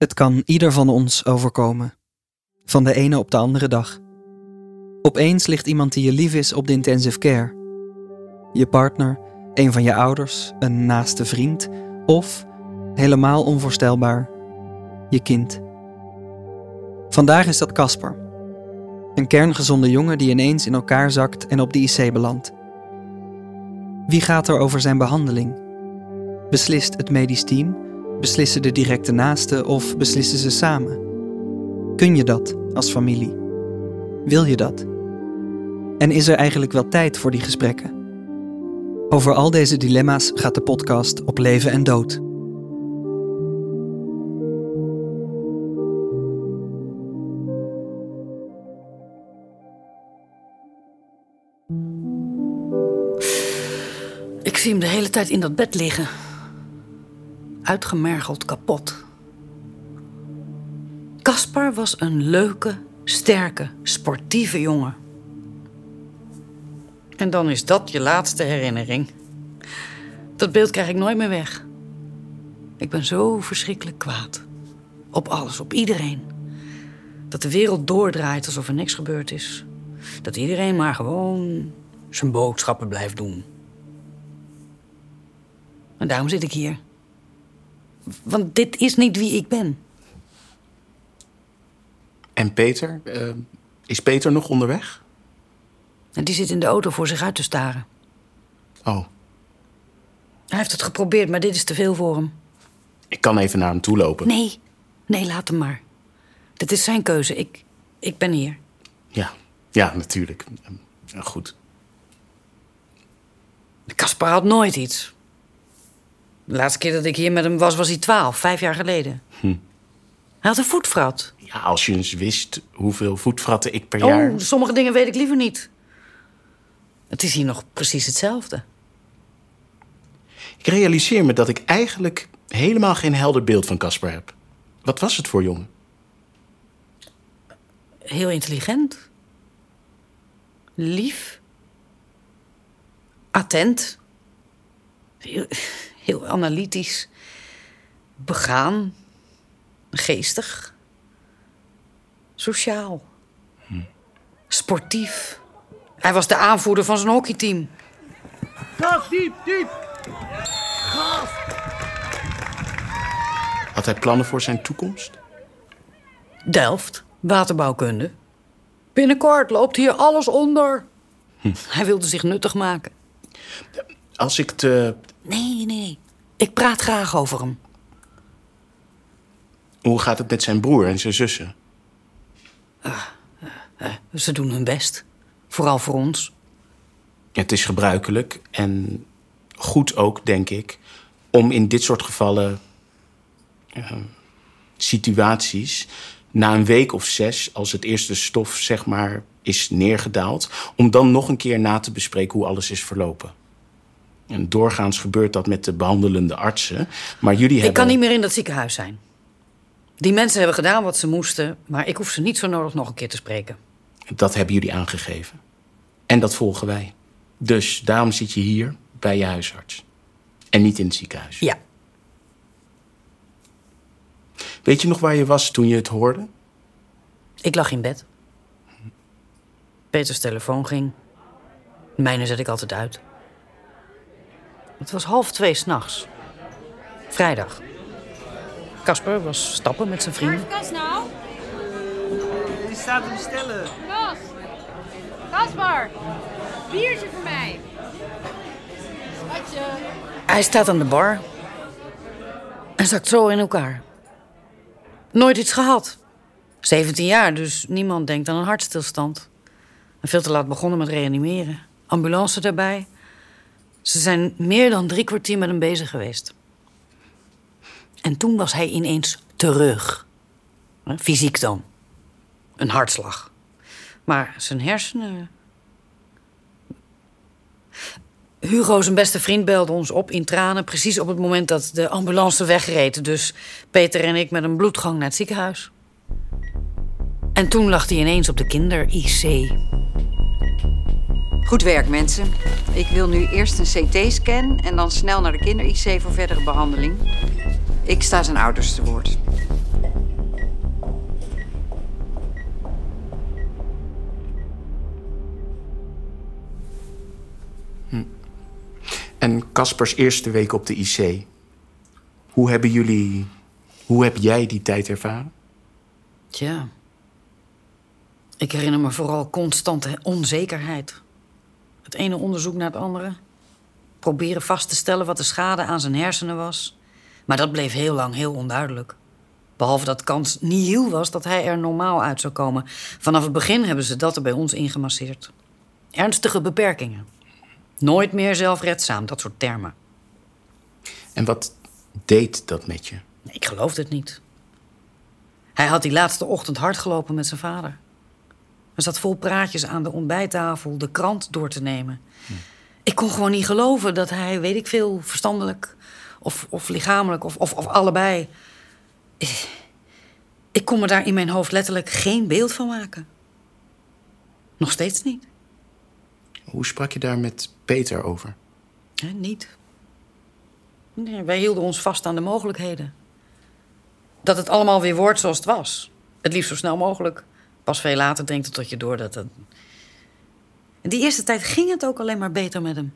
Het kan ieder van ons overkomen. Van de ene op de andere dag. Opeens ligt iemand die je lief is op de intensive care. Je partner, een van je ouders, een naaste vriend of, helemaal onvoorstelbaar, je kind. Vandaag is dat Casper. Een kerngezonde jongen die ineens in elkaar zakt en op de IC belandt. Wie gaat er over zijn behandeling? Beslist het medisch team? Beslissen de directe naasten of beslissen ze samen? Kun je dat als familie? Wil je dat? En is er eigenlijk wel tijd voor die gesprekken? Over al deze dilemma's gaat de podcast op leven en dood. Ik zie hem de hele tijd in dat bed liggen. Uitgemergeld kapot. Caspar was een leuke, sterke, sportieve jongen. En dan is dat je laatste herinnering. Dat beeld krijg ik nooit meer weg. Ik ben zo verschrikkelijk kwaad. Op alles, op iedereen. Dat de wereld doordraait alsof er niks gebeurd is. Dat iedereen maar gewoon zijn boodschappen blijft doen. En daarom zit ik hier. Want dit is niet wie ik ben. En Peter? Eh, is Peter nog onderweg? En die zit in de auto voor zich uit te staren. Oh, Hij heeft het geprobeerd, maar dit is te veel voor hem. ik kan even naar hem toe lopen. Nee, nee, laat hem maar. Dit is zijn keuze. Ik, ik ben hier. Ja, ja, natuurlijk. Ehm, goed. Caspar had nooit iets. De laatste keer dat ik hier met hem was, was hij twaalf, vijf jaar geleden. Hij had een voetvrat. Ja, als je eens wist hoeveel voetvratten ik per jaar... Oh, sommige dingen weet ik liever niet. Het is hier nog precies hetzelfde. Ik realiseer me dat ik eigenlijk helemaal geen helder beeld van Casper heb. Wat was het voor jongen? Heel intelligent. Lief. Attent. Heel, heel analytisch. Begaan. Geestig. Sociaal. Sportief. Hij was de aanvoerder van zijn hockeyteam. Gas, diep, diep. Had hij plannen voor zijn toekomst? Delft, waterbouwkunde. Binnenkort loopt hier alles onder. Hij wilde zich nuttig maken. Als ik te... Nee, nee, nee. Ik praat graag over hem. Hoe gaat het met zijn broer en zijn zussen? Ze doen hun best. Vooral voor ons. Het is gebruikelijk en goed ook, denk ik, om in dit soort gevallen eh, situaties na een week of zes, als het eerste stof zeg maar is neergedaald, om dan nog een keer na te bespreken hoe alles is verlopen. En doorgaans gebeurt dat met de behandelende artsen, maar jullie Ik hebben. kan niet meer in dat ziekenhuis zijn. Die mensen hebben gedaan wat ze moesten, maar ik hoef ze niet zo nodig nog een keer te spreken. Dat hebben jullie aangegeven. En dat volgen wij. Dus daarom zit je hier bij je huisarts. En niet in het ziekenhuis. Ja, Weet je nog waar je was toen je het hoorde? ik lag in bed. Peters telefoon ging. Mijne zet ik altijd uit. Het was half twee s'nachts. Vrijdag. Casper was stappen met zijn vrienden. Kas nou? Die staat te bestellen. Kas! Kaspar! Biertje voor mij! Schatje! Hij staat aan de bar. En zakt zo in elkaar. Nooit iets gehad. 17 jaar, dus niemand denkt aan een hartstilstand. En veel te laat begonnen met reanimeren. Ambulance daarbij. Ze zijn meer dan drie kwartier met hem bezig geweest. En toen was hij ineens terug. Fysiek dan. Een hartslag. Maar zijn hersenen. Hugo, zijn beste vriend, belde ons op in tranen. Precies op het moment dat de ambulance wegreed. Dus Peter en ik met een bloedgang naar het ziekenhuis. En toen lag hij ineens op de kinder-IC. Goed werk, mensen. Ik wil nu eerst een CT-scan en dan snel naar de kinder-IC voor verdere behandeling. Ik sta zijn ouders te woord. Hm. En Kaspers eerste week op de IC. Hoe hebben jullie. Hoe heb jij die tijd ervaren? Tja. Ik herinner me vooral constante onzekerheid. Het ene onderzoek naar het andere. Proberen vast te stellen wat de schade aan zijn hersenen was. Maar dat bleef heel lang heel onduidelijk. Behalve dat kans nihil was dat hij er normaal uit zou komen. Vanaf het begin hebben ze dat er bij ons ingemasseerd. Ernstige beperkingen. Nooit meer zelfredzaam, dat soort termen. En wat deed dat met je? Ik geloofde het niet. Hij had die laatste ochtend hard gelopen met zijn vader. Zat vol praatjes aan de ontbijttafel de krant door te nemen. Ik kon gewoon niet geloven dat hij, weet ik veel, verstandelijk of, of lichamelijk of, of, of allebei. Ik, ik kon me daar in mijn hoofd letterlijk geen beeld van maken. Nog steeds niet. Hoe sprak je daar met Peter over? Niet. Nee, wij hielden ons vast aan de mogelijkheden. Dat het allemaal weer wordt zoals het was. Het liefst zo snel mogelijk. Pas veel later dringt het tot je door dat het... Die eerste tijd ging het ook alleen maar beter met hem.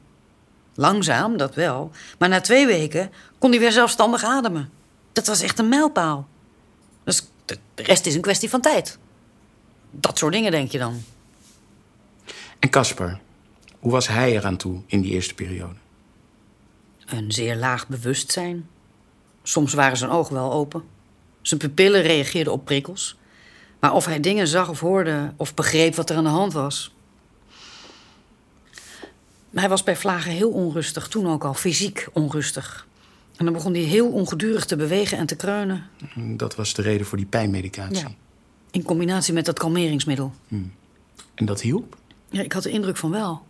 Langzaam, dat wel. Maar na twee weken kon hij weer zelfstandig ademen. Dat was echt een mijlpaal. Dus de de rest is een kwestie van tijd. Dat soort dingen denk je dan. En Casper, hoe was hij eraan toe in die eerste periode? Een zeer laag bewustzijn. Soms waren zijn ogen wel open. Zijn pupillen reageerden op prikkels. Maar of hij dingen zag of hoorde of begreep wat er aan de hand was. Hij was bij vlagen heel onrustig, toen ook al fysiek onrustig. En dan begon hij heel ongedurig te bewegen en te kreunen. Dat was de reden voor die pijnmedicatie. Ja. In combinatie met dat kalmeringsmiddel. En dat hielp? Ja, ik had de indruk van wel.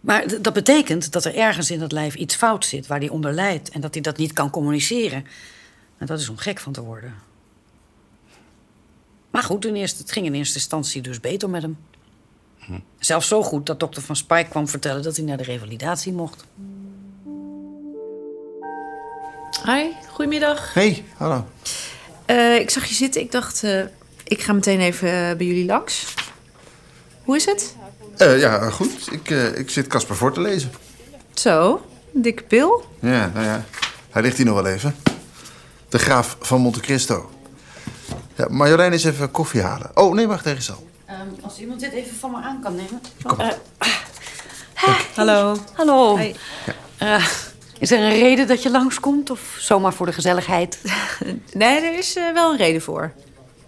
Maar dat betekent dat er ergens in dat lijf iets fout zit waar hij onder lijdt en dat hij dat niet kan communiceren. En dat is om gek van te worden. Maar goed, in eerste, het ging in eerste instantie dus beter met hem. Zelfs zo goed dat dokter Van Spijk kwam vertellen dat hij naar de revalidatie mocht. Hi, goedemiddag. Hey, hallo. Eh, ik zag je zitten. Ik dacht, eh, ik ga meteen even eh, bij jullie langs. Hoe is het? Eh, ja, goed. Ik, eh, ik zit Casper voor te lezen. Zo, een dikke pil. Ja, nou ja. Hij ligt hier nog wel even. De graaf van Monte Cristo. Ja, Marjolein is even koffie halen. Oh, nee, wacht, er is al. als iemand dit even van me aan kan nemen. Hallo. Hallo. Hi. Eh, is er een reden dat je langskomt of zomaar voor de gezelligheid? Nee, er is eh, wel een reden voor.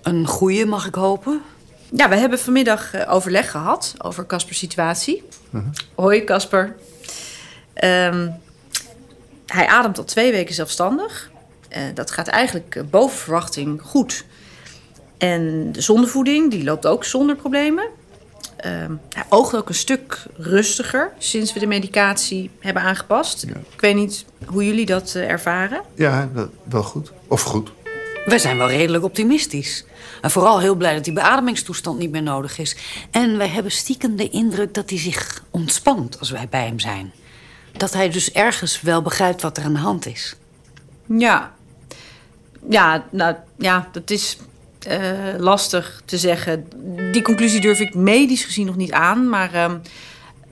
Een goeie, mag ik hopen? Ja, we hebben vanmiddag eh, overleg gehad over Caspers situatie. Hoi, Casper. Ehm, hij ademt al twee weken zelfstandig. Eh, dat gaat eigenlijk eh, boven verwachting goed. En de zondevoeding, die loopt ook zonder problemen. Ehm, hij oogt ook een stuk rustiger sinds we de medicatie hebben aangepast. Ik weet niet hoe jullie dat eh, ervaren. Ja, wel, wel goed. Of goed. Wij zijn wel redelijk optimistisch. En vooral heel blij dat die beademingstoestand niet meer nodig is. En wij hebben stiekem de indruk dat hij zich ontspant als wij bij hem zijn. Dat hij dus ergens wel begrijpt wat er aan de hand is. Ja. Ja, nou ja, dat is eh, lastig te zeggen. Die conclusie durf ik medisch gezien nog niet aan. Maar ehm,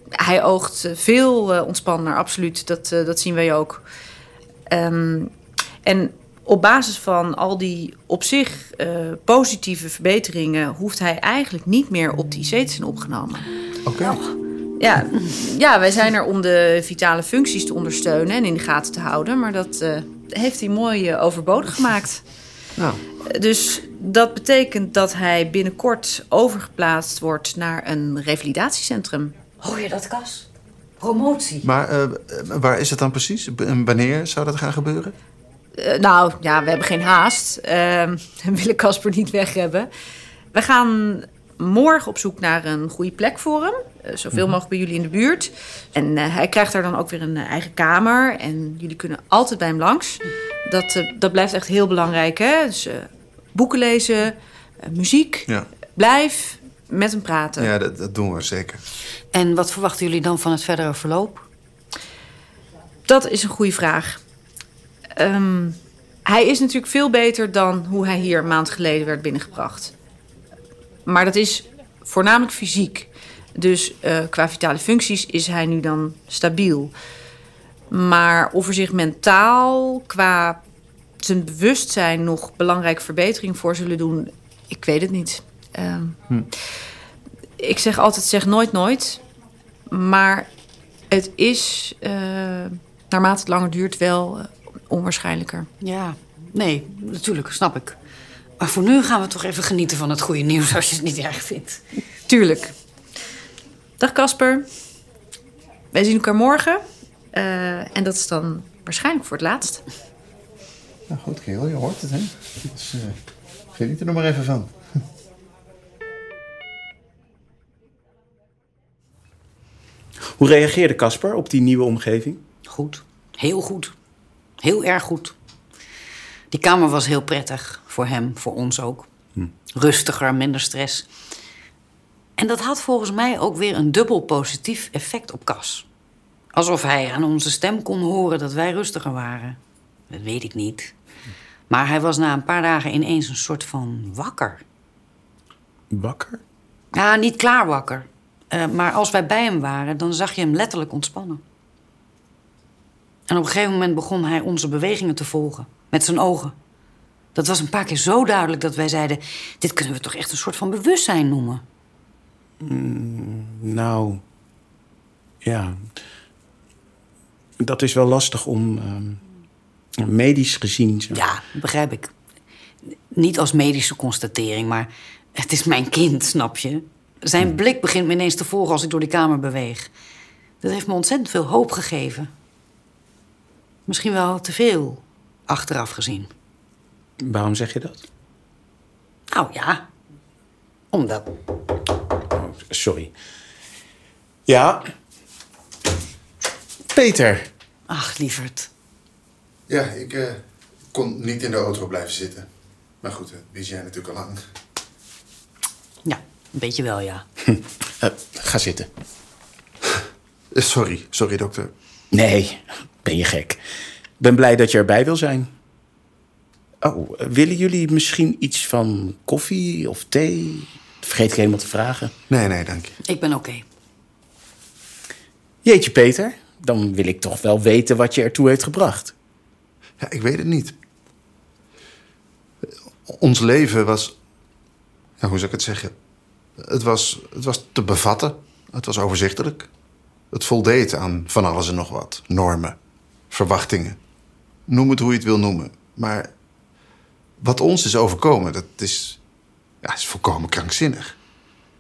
hij oogt eh, veel eh, ontspanner, absoluut. Dat, dat zien wij ook. Ehm, en op basis van al die op zich eh, positieve verbeteringen... hoeft hij eigenlijk niet meer op die IC te zijn opgenomen. Oké. Ja, ja, wij zijn er om de vitale functies te ondersteunen en in de gaten te houden. Maar dat eh, heeft hij mooi overbodig gemaakt. Nou, Dus dat betekent dat hij binnenkort overgeplaatst wordt naar een revalidatiecentrum. Hoor je dat, Cas? Promotie. maar eh, waar is het dan precies? Wanneer zou dat gaan gebeuren? Eh, nou, ja, we hebben geen haast. Ehm, we willen Casper niet weg hebben. We gaan morgen op zoek naar een goede plek voor hem. Eh, zoveel mogelijk bij jullie in de buurt. En eh, hij krijgt daar dan ook weer een eh, eigen kamer. En jullie kunnen altijd bij hem langs. Dat, eh, dat blijft echt heel belangrijk, hè? Dus eh, boeken lezen, eh, muziek. Ja, Blijf met hem praten. ja dat, dat doen we zeker. En wat verwachten jullie dan van het verdere verloop? Dat is een goede vraag. Ehm, hij is natuurlijk veel beter dan hoe hij hier een maand geleden werd binnengebracht. Maar dat is voornamelijk fysiek. Dus eh, qua vitale functies is hij nu dan stabiel. Maar of er zich mentaal qua zijn bewustzijn nog belangrijke verbetering voor zullen doen, ik weet het niet. Ehm, Ik zeg altijd, zeg nooit nooit. Maar het is, eh, naarmate het langer duurt, wel eh, onwaarschijnlijker. Ja, nee, natuurlijk, snap ik. Maar voor nu gaan we toch even genieten van het goede nieuws als je het niet erg vindt. Tuurlijk. Dag Casper. Wij zien elkaar morgen. Eh, en dat is dan waarschijnlijk voor het laatst. Nou goed, kerel, je hoort het, hè? Dus eh, geniet er nog maar even van. Hoe reageerde Casper op die nieuwe omgeving? Goed, heel goed. Heel erg goed. Die kamer was heel prettig. Voor hem, voor ons ook. Rustiger, minder stress. En dat had volgens mij ook weer een dubbel positief effect op Cas. Alsof hij aan onze stem kon horen dat wij rustiger waren. Dat weet ik niet. Maar hij was na een paar dagen ineens een soort van wakker. Wakker? Ja, niet klaar wakker. Eh, maar als wij bij hem waren, dan zag je hem letterlijk ontspannen. En op een gegeven moment begon hij onze bewegingen te volgen. Met zijn ogen. Dat was een paar keer zo duidelijk dat wij zeiden... dit kunnen we toch echt een soort van bewustzijn noemen. Nou, ja. Dat is wel lastig om ehm, medisch gezien. Zo. Ja, begrijp ik. Niet als medische constatering, maar het is mijn kind, snap je? Zijn blik begint me ineens te volgen als ik door die kamer beweeg. Dat heeft me ontzettend veel hoop gegeven. Misschien wel te veel, achteraf gezien. Waarom zeg je dat? Nou ja, omdat... Sorry. Ja. Peter. Ach, lieverd. Ja, ik eh, kon niet in de auto blijven zitten. Maar goed, dat wist jij natuurlijk al lang. Ja, een beetje wel, ja. Eh, ga zitten. Eh, sorry, sorry dokter. Nee, ben je gek. Ik ben blij dat je erbij wil zijn. Oh, eh, willen jullie misschien iets van koffie of thee? Vergeet ik helemaal te vragen. Nee, nee, dank je. Ik ben oké. Jeetje, Peter. Dan wil ik toch wel weten wat je ertoe heeft gebracht. Ik weet het niet. Ons leven was... Ja, hoe zou ik het zeggen? Het was, het was te bevatten. Het was overzichtelijk. Het voldeed aan van alles en nog wat. Normen, verwachtingen. Noem het hoe je het wil noemen. Maar wat ons is overkomen, dat is, ja, is volkomen krankzinnig.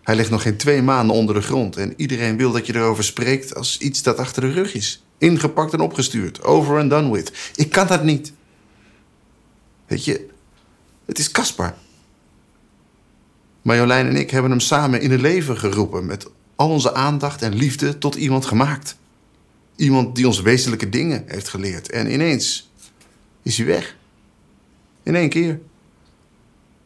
Hij ligt nog geen twee maanden onder de grond. En iedereen wil dat je erover spreekt als iets dat achter de rug is. Ingepakt en opgestuurd. Over and done with. Ik kan dat niet. Weet je, het is Caspar. Marjolein en ik hebben hem samen in het leven geroepen... met al onze aandacht en liefde tot iemand gemaakt. Iemand die ons wezenlijke dingen heeft geleerd. En ineens is hij weg. In één keer.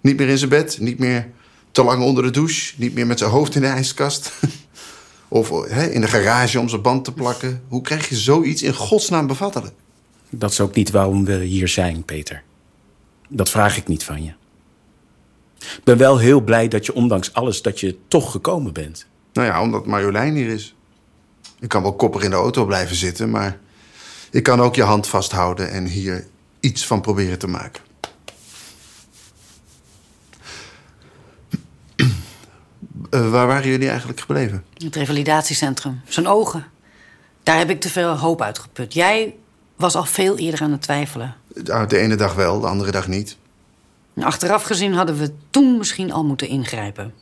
Niet meer in zijn bed, niet meer te lang onder de douche... niet meer met zijn hoofd in de ijskast... of hè, in de garage om zijn band te plakken. Hoe krijg je zoiets in godsnaam bevattelijk? Dat is ook niet waarom we hier zijn, Peter. Dat vraag ik niet van je. Ik ben wel heel blij dat je ondanks alles dat je toch gekomen bent. Nou ja, omdat Marjolein hier is. Ik kan wel koppig in de auto blijven zitten, maar ik kan ook je hand vasthouden en hier iets van proberen te maken. Eh, waar waren jullie eigenlijk gebleven? Het revalidatiecentrum. Zijn ogen. Daar heb ik te veel hoop uitgeput. Jij was al veel eerder aan het twijfelen. Nou, De ene dag wel, de andere dag niet. Achteraf gezien hadden we toen misschien al moeten ingrijpen.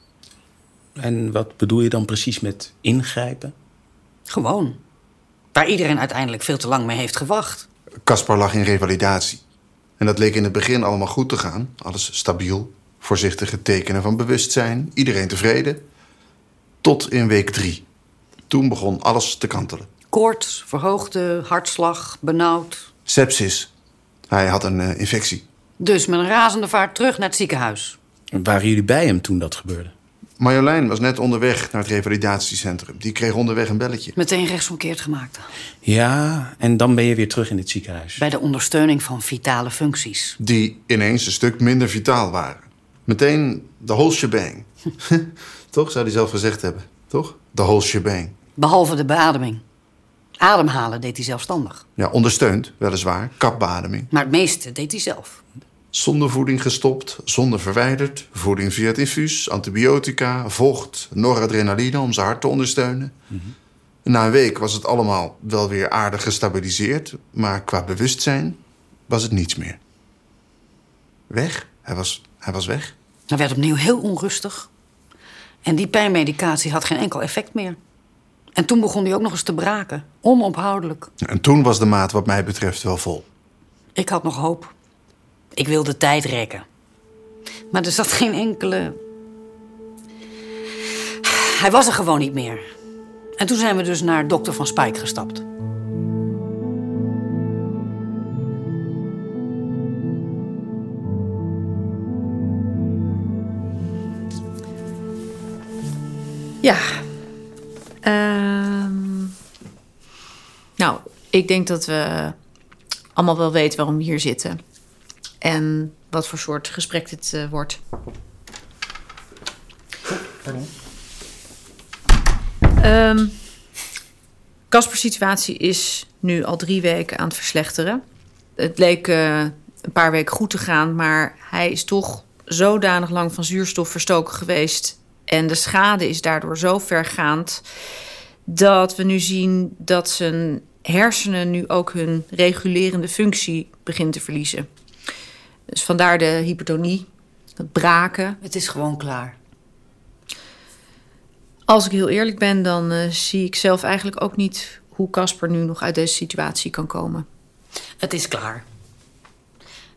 En wat bedoel je dan precies met ingrijpen? Gewoon. Waar iedereen uiteindelijk veel te lang mee heeft gewacht. Caspar lag in revalidatie. En dat leek in het begin allemaal goed te gaan. Alles stabiel, voorzichtige tekenen van bewustzijn, iedereen tevreden. Tot in week drie. Toen begon alles te kantelen. Koorts, verhoogde hartslag, benauwd. Sepsis. Hij had een eh, infectie. Dus met een razende vaart terug naar het ziekenhuis. Waren jullie bij hem toen dat gebeurde? Marjolein was net onderweg naar het revalidatiecentrum. Die kreeg onderweg een belletje. Meteen rechtsomkeerd gemaakt. Ja, en dan ben je weer terug in het ziekenhuis. Bij de ondersteuning van vitale functies. Die ineens een stuk minder vitaal waren. Meteen de whole shebang. Toch, zou hij zelf gezegd hebben. Toch? De whole shebang. Behalve de beademing. Ademhalen deed hij zelfstandig. Ja, ondersteund, weliswaar. Kapbeademing. Maar het meeste deed hij zelf. Zonder voeding gestopt, zonder verwijderd. Voeding via het infuus, antibiotica, vocht, noradrenaline om zijn hart te ondersteunen. Na een week was het allemaal wel weer aardig gestabiliseerd. Maar qua bewustzijn was het niets meer. Weg. Hij was, hij was weg. Hij werd opnieuw heel onrustig. En die pijnmedicatie had geen enkel effect meer. En toen begon hij ook nog eens te braken. Onophoudelijk. En toen was de maat wat mij betreft wel vol. Ik had nog hoop. Ik wilde tijd rekken. Maar er zat geen enkele. Hij was er gewoon niet meer. En toen zijn we dus naar dokter Van Spijk gestapt. Ja. Ehm, nou, ik denk dat we allemaal wel weten waarom we hier zitten. En wat voor soort gesprek dit eh, wordt. Pardon? Ehm situatie is nu al drie weken aan het verslechteren. Het leek eh, een paar weken goed te gaan, maar hij is toch zodanig lang van zuurstof verstoken geweest. En de schade is daardoor zo vergaand dat we nu zien dat zijn hersenen nu ook hun regulerende functie beginnen te verliezen. Dus vandaar de hypertonie, het braken. Het is gewoon klaar. Als ik heel eerlijk ben, dan eh, zie ik zelf eigenlijk ook niet hoe Casper nu nog uit deze situatie kan komen. Het is klaar.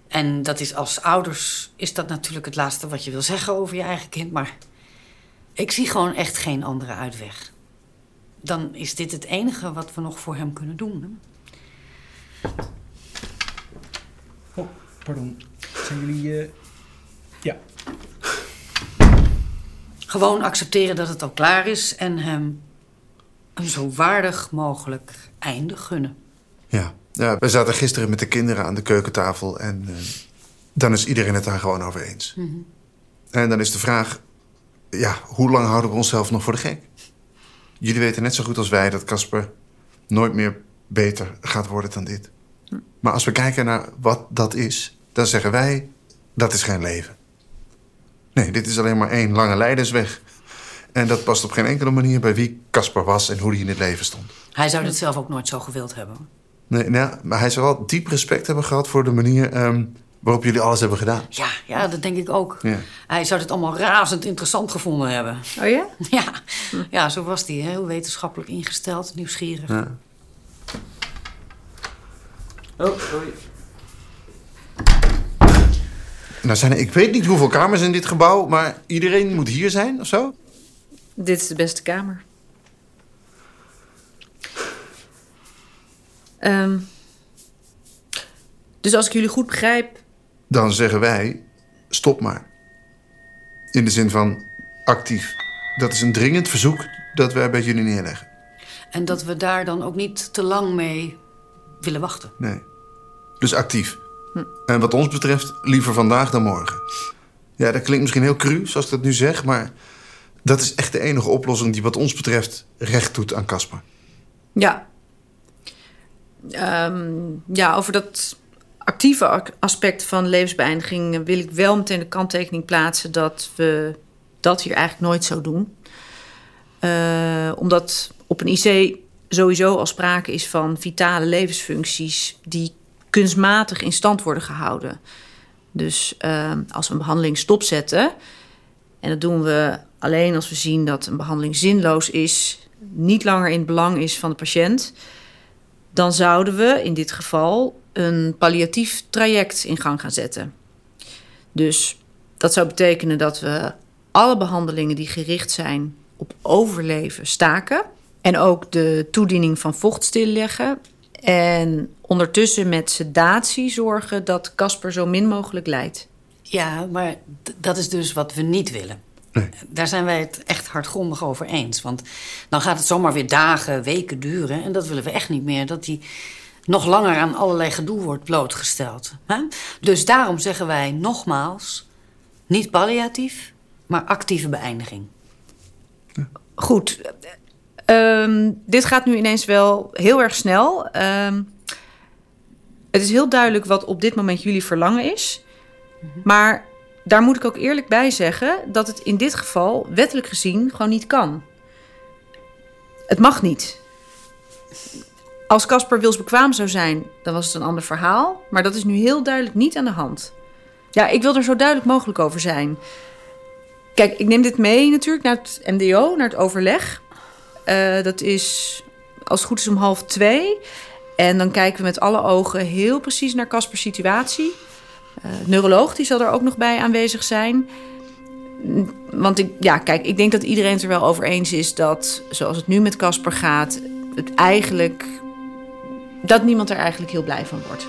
En dat is als ouders is dat natuurlijk het laatste wat je wil zeggen over je eigen kind, maar ik zie gewoon echt geen andere uitweg. Dan is dit het enige wat we nog voor hem kunnen doen. Hè? Oh, pardon. Zijn jullie... eh, Ja. Gewoon accepteren dat het al klaar is en hem een zo waardig mogelijk einde gunnen. Ja. ja, we zaten gisteren met de kinderen aan de keukentafel en eh, dan is iedereen het daar gewoon over eens. En dan is de vraag, ja, hoe lang houden we onszelf nog voor de gek? Jullie weten net zo goed als wij dat Casper nooit meer beter gaat worden dan dit. Maar als we kijken naar wat dat is, dan zeggen wij, dat is geen leven. Nee, dit is alleen maar één lange leidersweg. En dat past op geen enkele manier bij wie Casper was en hoe hij in het leven stond. Hij zou dit zelf ook nooit zo gewild hebben. Nee, nou, maar hij zou wel diep respect hebben gehad voor de manier ehm, waarop jullie alles hebben gedaan. Ja, ja, dat denk ik ook. Ja. Hij zou het allemaal razend interessant gevonden hebben. Oh ja? Ja, ja zo was hij. hè. Heel wetenschappelijk ingesteld, nieuwsgierig. Ja. Oh, sorry. Nou, zijn er, ik weet niet hoeveel kamers in dit gebouw, maar iedereen moet hier zijn of zo? Dit is de beste kamer. Ehm, dus als ik jullie goed begrijp, Dan zeggen wij, stop maar. In de zin van actief. Dat is een dringend verzoek dat wij bij jullie neerleggen. En dat we daar dan ook niet te lang mee willen wachten. Nee. Dus actief. En wat ons betreft, liever vandaag dan morgen. Ja, dat klinkt misschien heel cru, zoals ik dat nu zeg, maar dat is echt de enige oplossing die wat ons betreft recht doet aan Casper. ja. Ehm, ja, over dat actieve ac- aspect van levensbeëindiging wil ik wel meteen de kanttekening plaatsen dat we dat hier eigenlijk nooit zo doen. Eh, omdat op een IC sowieso al sprake is van vitale levensfuncties die kunstmatig in stand worden gehouden. Dus eh, als we een behandeling stopzetten, en dat doen we alleen als we zien dat een behandeling zinloos is, niet langer in het belang is van de patiënt, dan zouden we in dit geval een palliatief traject in gang gaan zetten. Dus dat zou betekenen dat we alle behandelingen die gericht zijn op overleven staken. En ook de toediening van vocht stilleggen. En ondertussen met sedatie zorgen dat Casper zo min mogelijk lijdt. Ja, maar dat is dus wat we niet willen. Daar zijn wij het echt hardgrondig over eens. Want dan gaat het zomaar weer dagen, weken duren. En dat willen we echt niet meer. Dat hij nog langer aan allerlei gedoe wordt blootgesteld. Hè? Dus daarom zeggen wij nogmaals... niet palliatief, maar actieve beëindiging. Goed. Ehm, dit gaat nu ineens wel heel erg snel. Ehm, het is heel duidelijk wat op dit moment jullie verlangen is. Maar daar moet ik ook eerlijk bij zeggen dat het in dit geval wettelijk gezien gewoon niet kan. Het mag niet. Als Casper wilsbekwaam zou zijn, dan was het een ander verhaal. Maar dat is nu heel duidelijk niet aan de hand. Ja, ik wil er zo duidelijk mogelijk over zijn. Kijk, ik neem dit mee natuurlijk naar het MDO, naar het overleg. Uh, dat is als het goed is om half twee. En dan kijken we met alle ogen heel precies naar Caspers situatie. Uh, neuroloog die zal er ook nog bij aanwezig zijn. Want ik, ja, kijk, ik denk dat iedereen het er wel over eens is dat zoals het nu met Casper gaat, het eigenlijk. dat niemand er eigenlijk heel blij van wordt.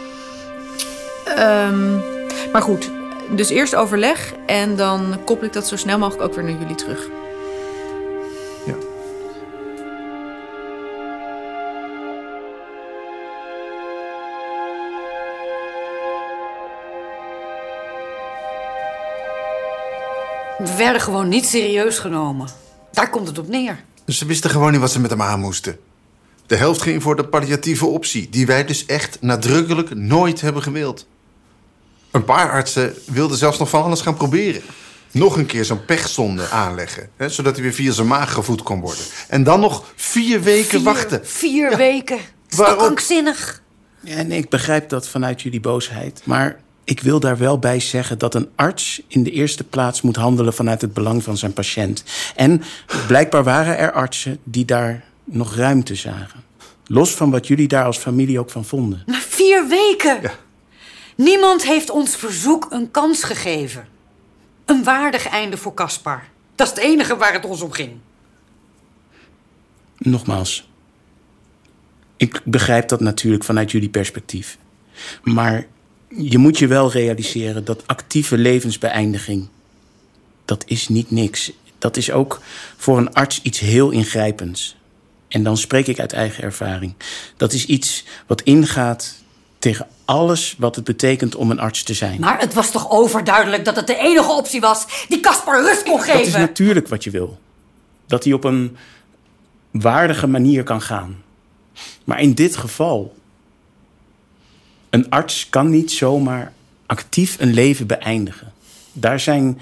Um, maar goed, dus eerst overleg en dan koppel ik dat zo snel mogelijk ook weer naar jullie terug. Werden gewoon niet serieus genomen. Daar komt het op neer. Dus ze wisten gewoon niet wat ze met hem aan moesten. De helft ging voor de palliatieve optie, die wij dus echt nadrukkelijk nooit hebben gewild. Een paar artsen wilden zelfs nog van alles gaan proberen. Nog een keer zo'n pechzonde aanleggen, hè, zodat hij weer via zijn maag gevoed kon worden. En dan nog vier weken wachten. Vier weken? Dat is toch krankzinnig? Ja, en ik begrijp dat vanuit jullie boosheid. Maar ik wil daar wel bij zeggen dat een arts in de eerste plaats moet handelen vanuit het belang van zijn patiënt. En blijkbaar waren er artsen die daar nog ruimte zagen. Los van wat jullie daar als familie ook van vonden. Maar vier weken? Ja. Niemand heeft ons verzoek een kans gegeven. Een waardig einde voor Caspar. Dat is het enige waar het ons om ging. Nogmaals, ik begrijp dat natuurlijk vanuit jullie perspectief. Maar je moet je wel realiseren dat actieve levensbeëindiging. dat is niet niks. Dat is ook voor een arts iets heel ingrijpends. En dan spreek ik uit eigen ervaring. Dat is iets wat ingaat tegen alles wat het betekent om een arts te zijn. Maar het was toch overduidelijk dat het de enige optie was die Caspar rust kon geven? Dat is natuurlijk wat je wil. Dat hij op een waardige manier kan gaan. Maar in dit geval. Een arts kan niet zomaar actief een leven beëindigen. Daar zijn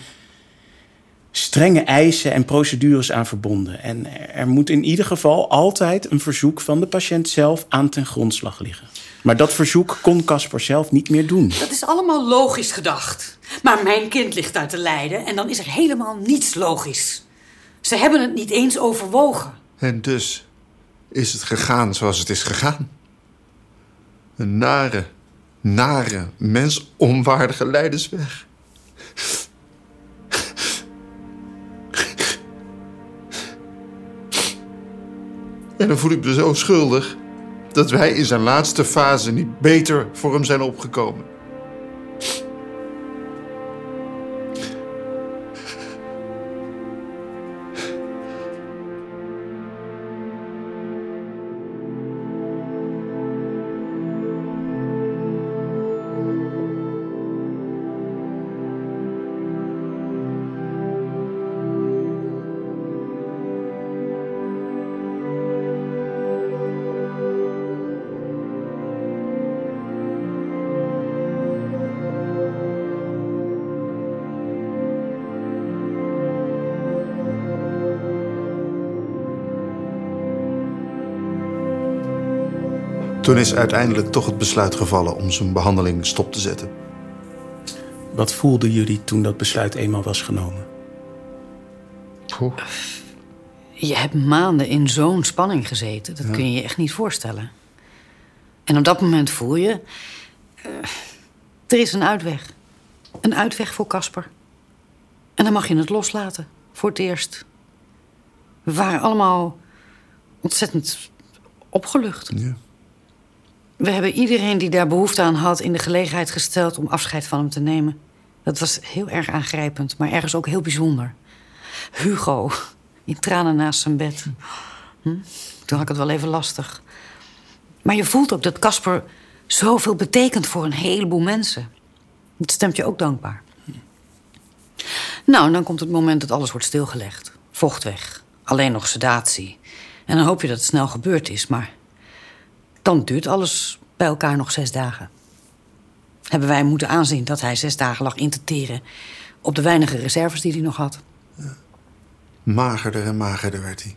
strenge eisen en procedures aan verbonden. En er moet in ieder geval altijd een verzoek van de patiënt zelf aan ten grondslag liggen. Maar dat verzoek kon Casper zelf niet meer doen. Dat is allemaal logisch gedacht. Maar mijn kind ligt uit te lijden en dan is er helemaal niets logisch. Ze hebben het niet eens overwogen. En dus is het gegaan zoals het is gegaan. Een nare, nare, mensonwaardige leidersweg. En dan voel ik me zo schuldig dat wij in zijn laatste fase niet beter voor hem zijn opgekomen. Toen is uiteindelijk toch het besluit gevallen om zijn behandeling stop te zetten. Wat voelden jullie toen dat besluit eenmaal was genomen? Je hebt maanden in zo'n spanning gezeten. Dat kun je je echt niet voorstellen. En op dat moment voel je... Uh, er is een uitweg. Een uitweg voor Casper. En dan mag je het loslaten. Voor het eerst. We waren allemaal ontzettend opgelucht. Ja. We hebben iedereen die daar behoefte aan had in de gelegenheid gesteld om afscheid van hem te nemen. Dat was heel erg aangrijpend, maar ergens ook heel bijzonder. Hugo, in tranen naast zijn bed. Hm? Toen had ik het wel even lastig. Maar je voelt ook dat Casper zoveel betekent voor een heleboel mensen. Dat stemt je ook dankbaar. Nou, dan komt het moment dat alles wordt stilgelegd. Vocht weg. Alleen nog sedatie. En dan hoop je dat het snel gebeurd is, maar dan duurt alles bij elkaar nog zes dagen. Hebben wij moeten aanzien dat hij zes dagen lag in te teren op de weinige reserves die hij nog had. Magerder en magerder werd hij.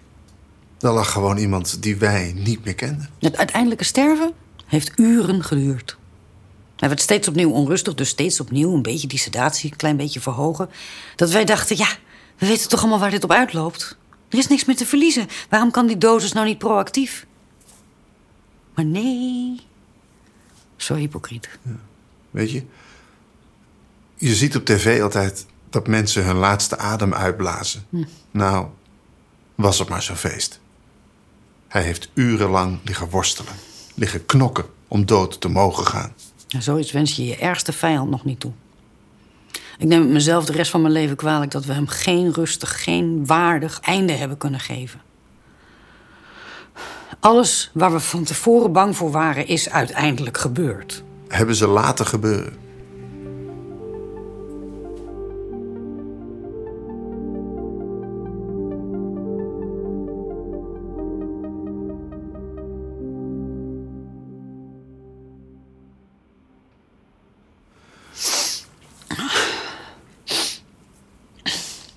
Daar lag gewoon iemand die wij niet meer kenden. Het uiteindelijke sterven heeft uren geduurd. Hij werd steeds opnieuw onrustig, dus steeds opnieuw een beetje die sedatie, een klein beetje verhogen. Dat wij dachten, ja, we weten toch allemaal waar dit op uitloopt. Er is niks meer te verliezen. Waarom kan die dosis nou niet proactief? Maar nee, zo hypocriet. Weet je? Je ziet op tv altijd dat mensen hun laatste adem uitblazen. Nou, was het maar zo'n feest. Hij heeft urenlang liggen worstelen, liggen knokken om dood te mogen gaan. En zoiets wens je je ergste vijand nog niet toe. Ik neem het mezelf de rest van mijn leven kwalijk dat we hem geen rustig, geen waardig einde hebben kunnen geven. Alles waar we van tevoren bang voor waren, is uiteindelijk gebeurd. Hebben ze laten gebeuren.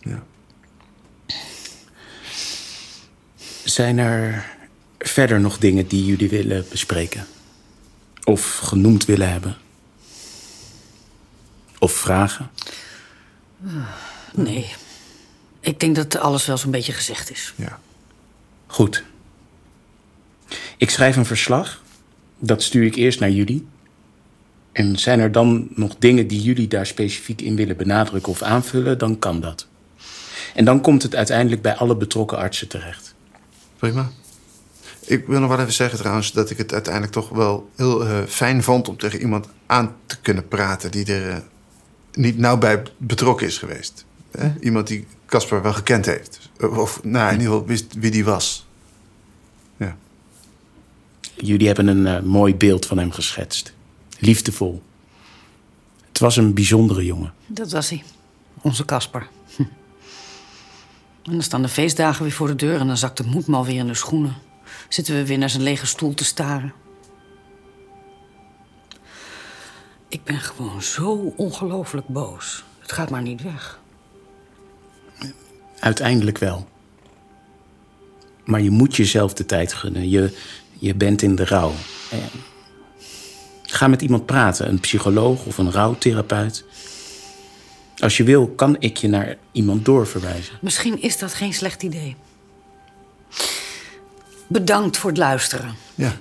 Ja. Zijn er verder nog dingen die jullie willen bespreken? Of genoemd willen hebben? Of vragen? Nee, ik denk dat alles wel zo'n beetje gezegd is. Ja. Goed. Ik schrijf een verslag. Dat stuur ik eerst naar jullie. En zijn er dan nog dingen die jullie daar specifiek in willen benadrukken of aanvullen, dan kan dat. En dan komt het uiteindelijk bij alle betrokken artsen terecht. Prima. Ik wil nog wel even zeggen trouwens dat ik het uiteindelijk toch wel heel eh, fijn vond om tegen iemand aan te kunnen praten die er eh, niet nauw bij betrokken is geweest. Hè? Iemand die Casper wel gekend heeft. Of nou, in ieder geval wist wie die was. Ja. Jullie hebben een eh, mooi beeld van hem geschetst. Liefdevol. Het was een bijzondere jongen. Dat was hij. Onze Kasper. Hm. En dan staan de feestdagen weer voor de deur en dan zakt de moed me alweer in de schoenen. Zitten we weer naar zijn lege stoel te staren. Ik ben gewoon zo ongelooflijk boos. Het gaat maar niet weg. Uiteindelijk wel. Maar je moet jezelf de tijd gunnen. Je, je bent in de rouw. Eh, Ga met iemand praten, een psycholoog of een rouwtherapeut. Als je wil, kan ik je naar iemand doorverwijzen. Misschien is dat geen slecht idee. Bedankt voor het luisteren. Ja.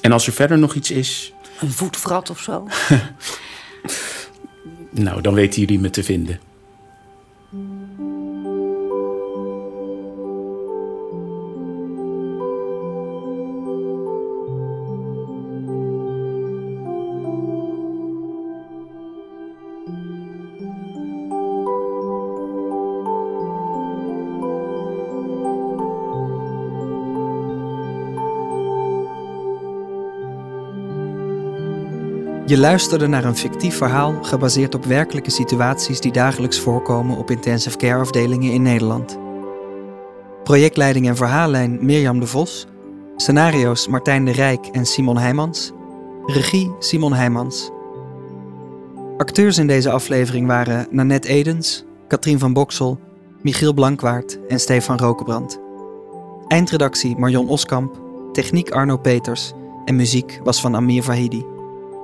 En als er verder nog iets is, Een voetvrat of zo? nou, dan weten jullie me te vinden. Luisterde naar een fictief verhaal gebaseerd op werkelijke situaties die dagelijks voorkomen op intensive care afdelingen in Nederland. Projectleiding en verhaallijn Mirjam de Vos. Scenario's Martijn de Rijk en Simon Heijmans. Regie Simon Heijmans. Acteurs in deze aflevering waren Nanette Edens, Katrien van Boksel, Michiel Blankwaard en Stefan Rokenbrand. Eindredactie Marion Oskamp, techniek Arno Peters en muziek was van Amir Vahidi.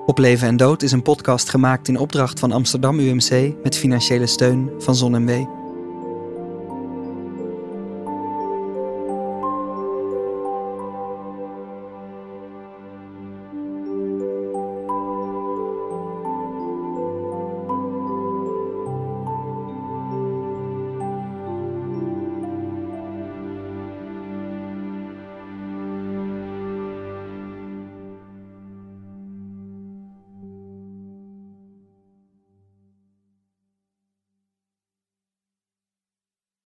Op Leven en Dood is een podcast gemaakt in opdracht van Amsterdam UMC met financiële steun van ZonMW.